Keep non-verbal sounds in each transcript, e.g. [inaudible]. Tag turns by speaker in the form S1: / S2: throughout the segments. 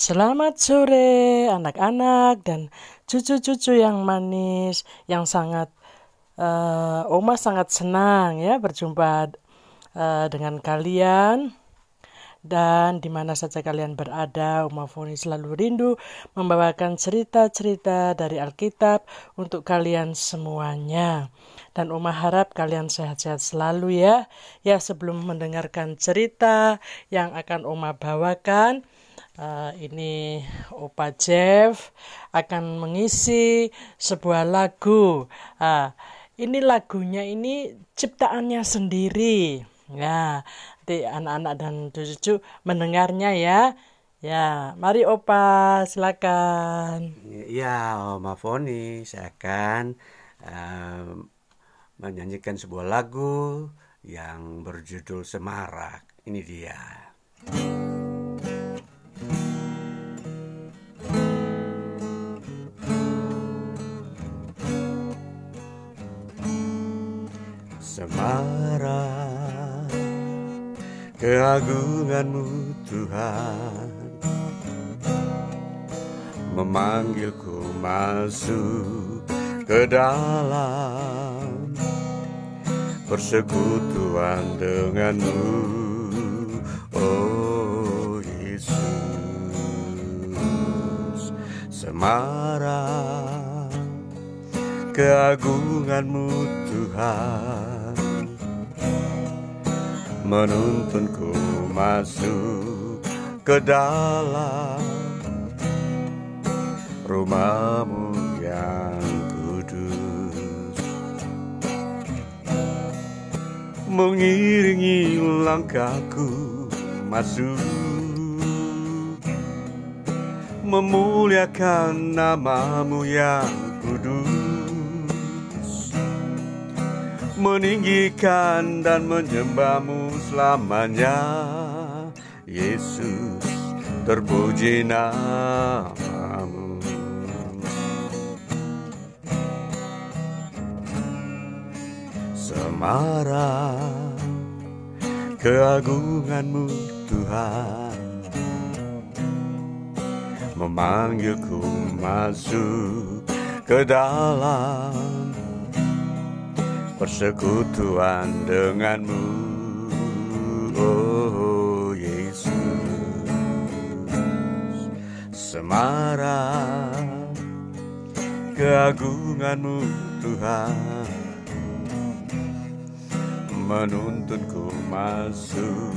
S1: Selamat sore anak-anak dan cucu-cucu yang manis yang sangat uh, Oma sangat senang ya berjumpa uh, dengan kalian dan di mana saja kalian berada, Oma Foni selalu rindu membawakan cerita-cerita dari Alkitab untuk kalian semuanya. Dan Oma harap kalian sehat-sehat selalu ya. Ya sebelum mendengarkan cerita yang akan Oma bawakan, uh, ini Opa Jeff akan mengisi sebuah lagu. Uh, ini lagunya ini ciptaannya sendiri. Ya, nanti anak-anak dan cucu-cucu mendengarnya ya. Ya, mari Opa, silakan.
S2: Ya, Oma Foni, saya akan uh, menyanyikan sebuah lagu yang berjudul Semarak. Ini dia. Semarak keagunganmu Tuhan. Memanggilku masuk ke dalam. Persekutuan denganmu Oh Yesus. Semarak keagunganmu Tuhan menuntunku masuk ke dalam rumahmu yang kudus. Mengiringi langkahku masuk memuliakan namamu yang kudus meninggikan dan menyembahmu selamanya. Yesus terpuji namamu. Semarak keagunganmu Tuhan. Memanggilku masuk ke dalam persekutuan denganmu Oh Yesus. Semarak keagunganmu Tuhan. Menuntunku masuk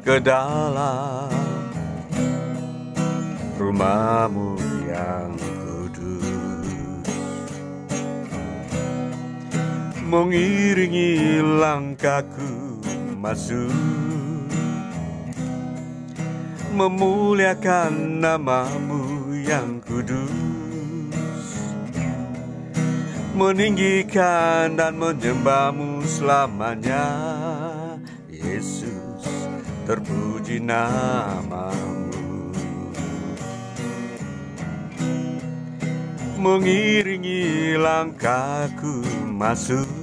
S2: ke dalam rumahmu yang mengiringi langkahku masuk. Memuliakan namamu yang kudus. Meninggikan dan menyembahmu selamanya. Yesus terpuji namamu. Mengiringi langkahku masuk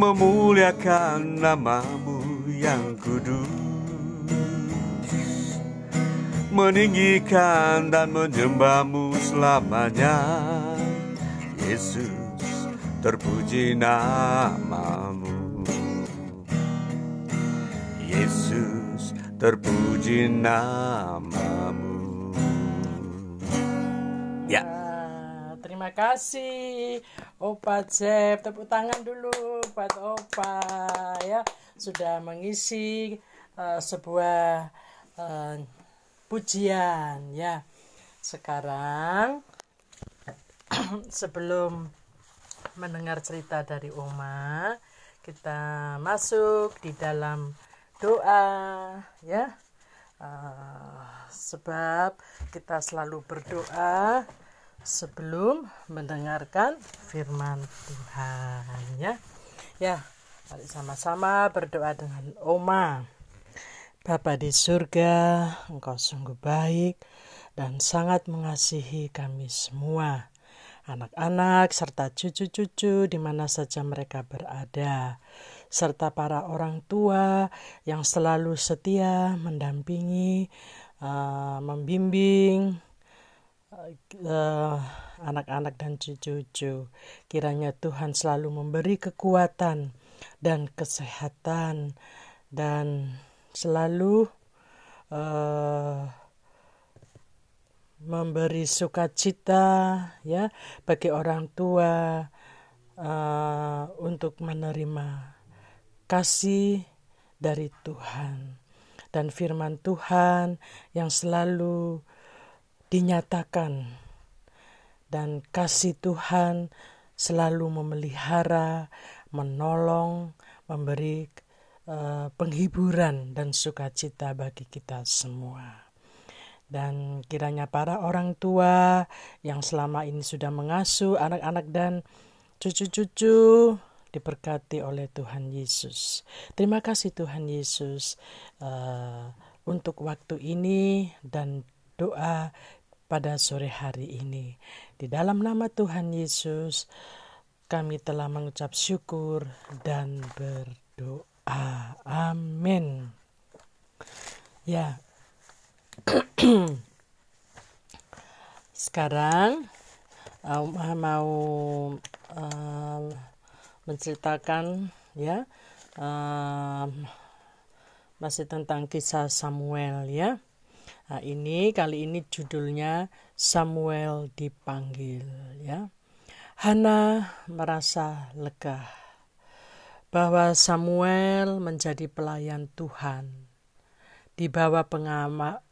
S2: memuliakan namamu yang kudus. Meninggikan dan menyembahmu selamanya. Yesus terpuji namamu. Yesus terpuji namamu.
S1: Ya terima kasih. Opa Jeff tepuk tangan dulu buat Opa ya. Sudah mengisi uh, sebuah uh, pujian ya. Sekarang [clears throat] sebelum mendengar cerita dari Oma kita masuk di dalam doa ya. Uh, sebab kita selalu berdoa sebelum mendengarkan firman Tuhan ya. Ya, mari sama-sama berdoa dengan Oma. Bapa di surga, Engkau sungguh baik dan sangat mengasihi kami semua. Anak-anak serta cucu-cucu di mana saja mereka berada. serta para orang tua yang selalu setia mendampingi, uh, membimbing uh, anak-anak dan cucu-cucu. Kiranya Tuhan selalu memberi kekuatan dan kesehatan dan selalu uh, memberi sukacita ya bagi orang tua uh, untuk menerima kasih dari Tuhan dan firman Tuhan yang selalu dinyatakan dan kasih Tuhan selalu memelihara, menolong, memberi uh, penghiburan dan sukacita bagi kita semua dan kiranya para orang tua yang selama ini sudah mengasuh anak-anak dan cucu-cucu diberkati oleh Tuhan Yesus. Terima kasih Tuhan Yesus uh, untuk waktu ini dan doa pada sore hari ini. Di dalam nama Tuhan Yesus kami telah mengucap syukur dan berdoa. Amin. Ya, Sekarang um, mau um, menceritakan ya um, masih tentang kisah Samuel ya. Nah, ini kali ini judulnya Samuel dipanggil ya. Hana merasa lega bahwa Samuel menjadi pelayan Tuhan di bawah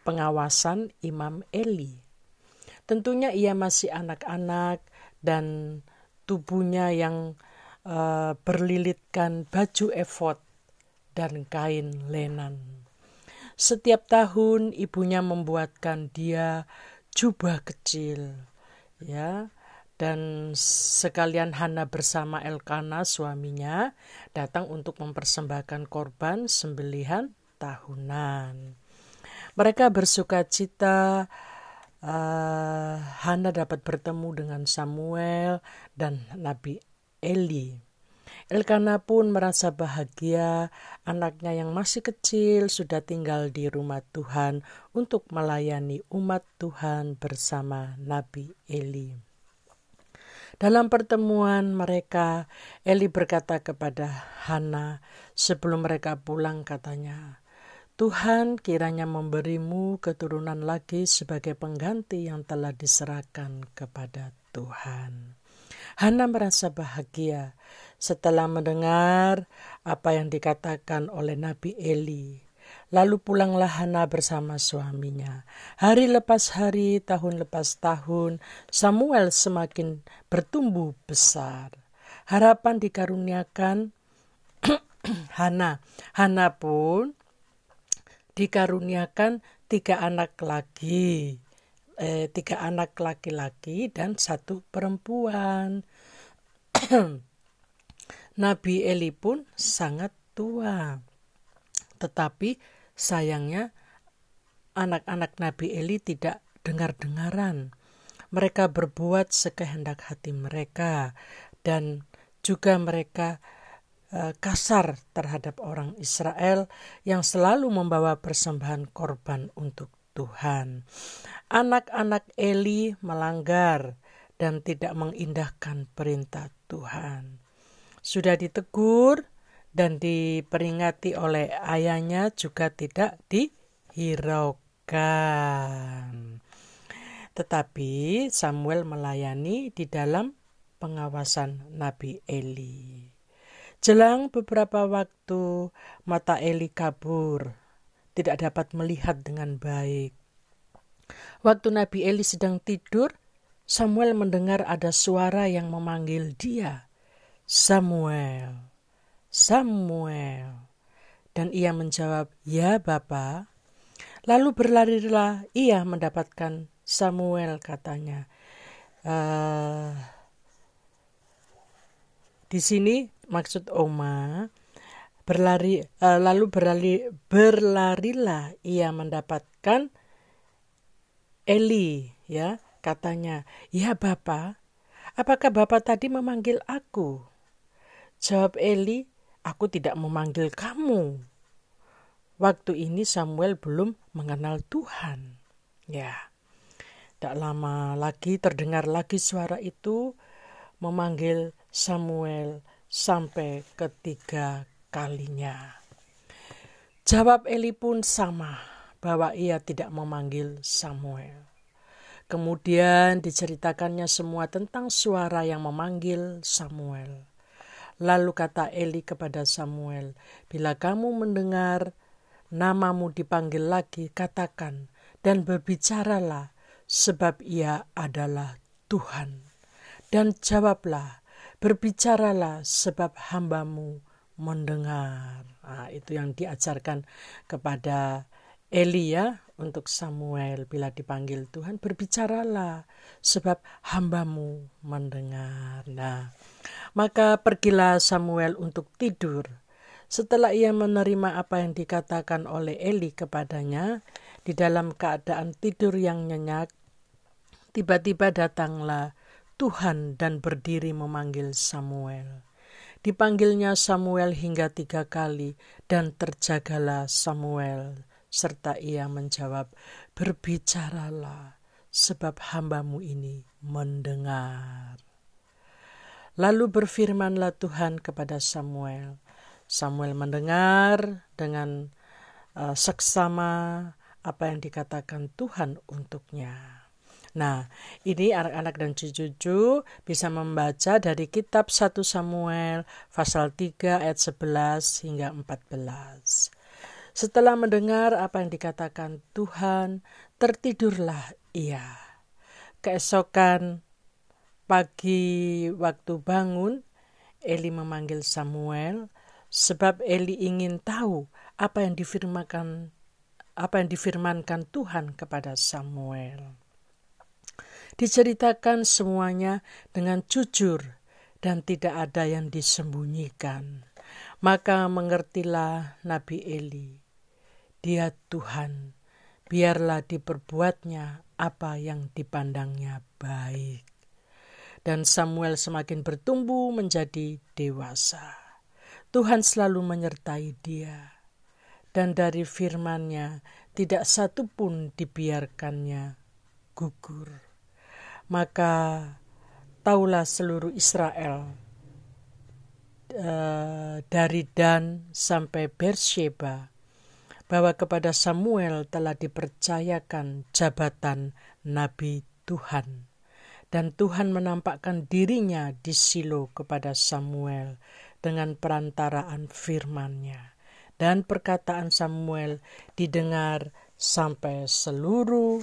S1: pengawasan Imam Eli. Tentunya ia masih anak-anak dan tubuhnya yang uh, berlilitkan baju efod dan kain lenan. Setiap tahun ibunya membuatkan dia jubah kecil, ya, dan sekalian Hana bersama Elkana suaminya datang untuk mempersembahkan korban sembelihan tahunan. Mereka bersuka cita uh, Hana dapat bertemu dengan Samuel dan Nabi Eli. Elkana pun merasa bahagia anaknya yang masih kecil sudah tinggal di rumah Tuhan untuk melayani umat Tuhan bersama Nabi Eli. Dalam pertemuan mereka, Eli berkata kepada Hana sebelum mereka pulang katanya, Tuhan kiranya memberimu keturunan lagi sebagai pengganti yang telah diserahkan kepada Tuhan. Hana merasa bahagia setelah mendengar apa yang dikatakan oleh Nabi Eli. Lalu pulanglah Hana bersama suaminya. Hari lepas hari, tahun lepas tahun, Samuel semakin bertumbuh besar. Harapan dikaruniakan [clears throat] Hana. Hana pun dikaruniakan tiga anak lagi, eh, tiga anak laki-laki dan satu perempuan. [clears throat] Nabi Eli pun sangat tua, tetapi sayangnya anak-anak Nabi Eli tidak dengar-dengaran. Mereka berbuat sekehendak hati mereka, dan juga mereka Eh, kasar terhadap orang Israel yang selalu membawa persembahan korban untuk Tuhan. Anak-anak Eli melanggar dan tidak mengindahkan perintah Tuhan. Sudah ditegur dan diperingati oleh ayahnya juga tidak dihiraukan. Tetapi Samuel melayani di dalam pengawasan Nabi Eli. Jelang beberapa waktu, mata Eli kabur, tidak dapat melihat dengan baik. Waktu Nabi Eli sedang tidur, Samuel mendengar ada suara yang memanggil dia, Samuel, Samuel. Dan ia menjawab, ya Bapa. Lalu berlarilah ia mendapatkan Samuel katanya. Uh, di sini maksud Oma berlari uh, lalu berlari berlarilah ia mendapatkan Eli ya katanya ya Bapak apakah Bapak tadi memanggil aku jawab Eli aku tidak memanggil kamu. Waktu ini Samuel belum mengenal Tuhan. Ya, tidak lama lagi terdengar lagi suara itu memanggil Samuel sampai ketiga kalinya. Jawab Eli pun sama bahwa ia tidak memanggil Samuel. Kemudian diceritakannya semua tentang suara yang memanggil Samuel. Lalu kata Eli kepada Samuel, "Bila kamu mendengar namamu dipanggil lagi, katakan dan berbicaralah sebab ia adalah Tuhan. Dan jawablah, berbicaralah sebab hambamu mendengar. Nah, itu yang diajarkan kepada Elia untuk Samuel bila dipanggil Tuhan berbicaralah sebab hambamu mendengar. Nah, maka pergilah Samuel untuk tidur. Setelah ia menerima apa yang dikatakan oleh Eli kepadanya, di dalam keadaan tidur yang nyenyak, Tiba-tiba datanglah Tuhan dan berdiri memanggil Samuel. Dipanggilnya Samuel hingga tiga kali dan terjagalah Samuel. Serta ia menjawab, berbicaralah sebab hambamu ini mendengar. Lalu berfirmanlah Tuhan kepada Samuel. Samuel mendengar dengan uh, seksama apa yang dikatakan Tuhan untuknya. Nah, ini anak-anak dan cucu-cucu bisa membaca dari kitab 1 Samuel pasal 3 ayat 11 hingga 14. Setelah mendengar apa yang dikatakan Tuhan, tertidurlah ia. Keesokan pagi waktu bangun, Eli memanggil Samuel sebab Eli ingin tahu apa yang difirmankan apa yang difirmankan Tuhan kepada Samuel. Diceritakan semuanya dengan jujur dan tidak ada yang disembunyikan. Maka mengertilah Nabi Eli. Dia Tuhan, biarlah diperbuatnya apa yang dipandangnya baik. Dan Samuel semakin bertumbuh menjadi dewasa. Tuhan selalu menyertai dia. Dan dari firman-Nya tidak satu pun dibiarkannya gugur maka taulah seluruh Israel uh, dari Dan sampai Bersheba bahwa kepada Samuel telah dipercayakan jabatan Nabi Tuhan. Dan Tuhan menampakkan dirinya di Silo kepada Samuel dengan perantaraan firman-Nya. Dan perkataan Samuel didengar sampai seluruh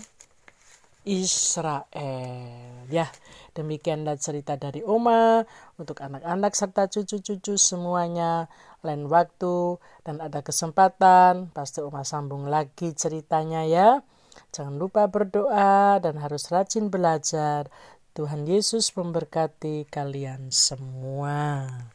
S1: Israel. Ya, demikianlah cerita dari Oma untuk anak-anak serta cucu-cucu semuanya. Lain waktu dan ada kesempatan, pasti Oma sambung lagi ceritanya ya. Jangan lupa berdoa dan harus rajin belajar. Tuhan Yesus memberkati kalian semua.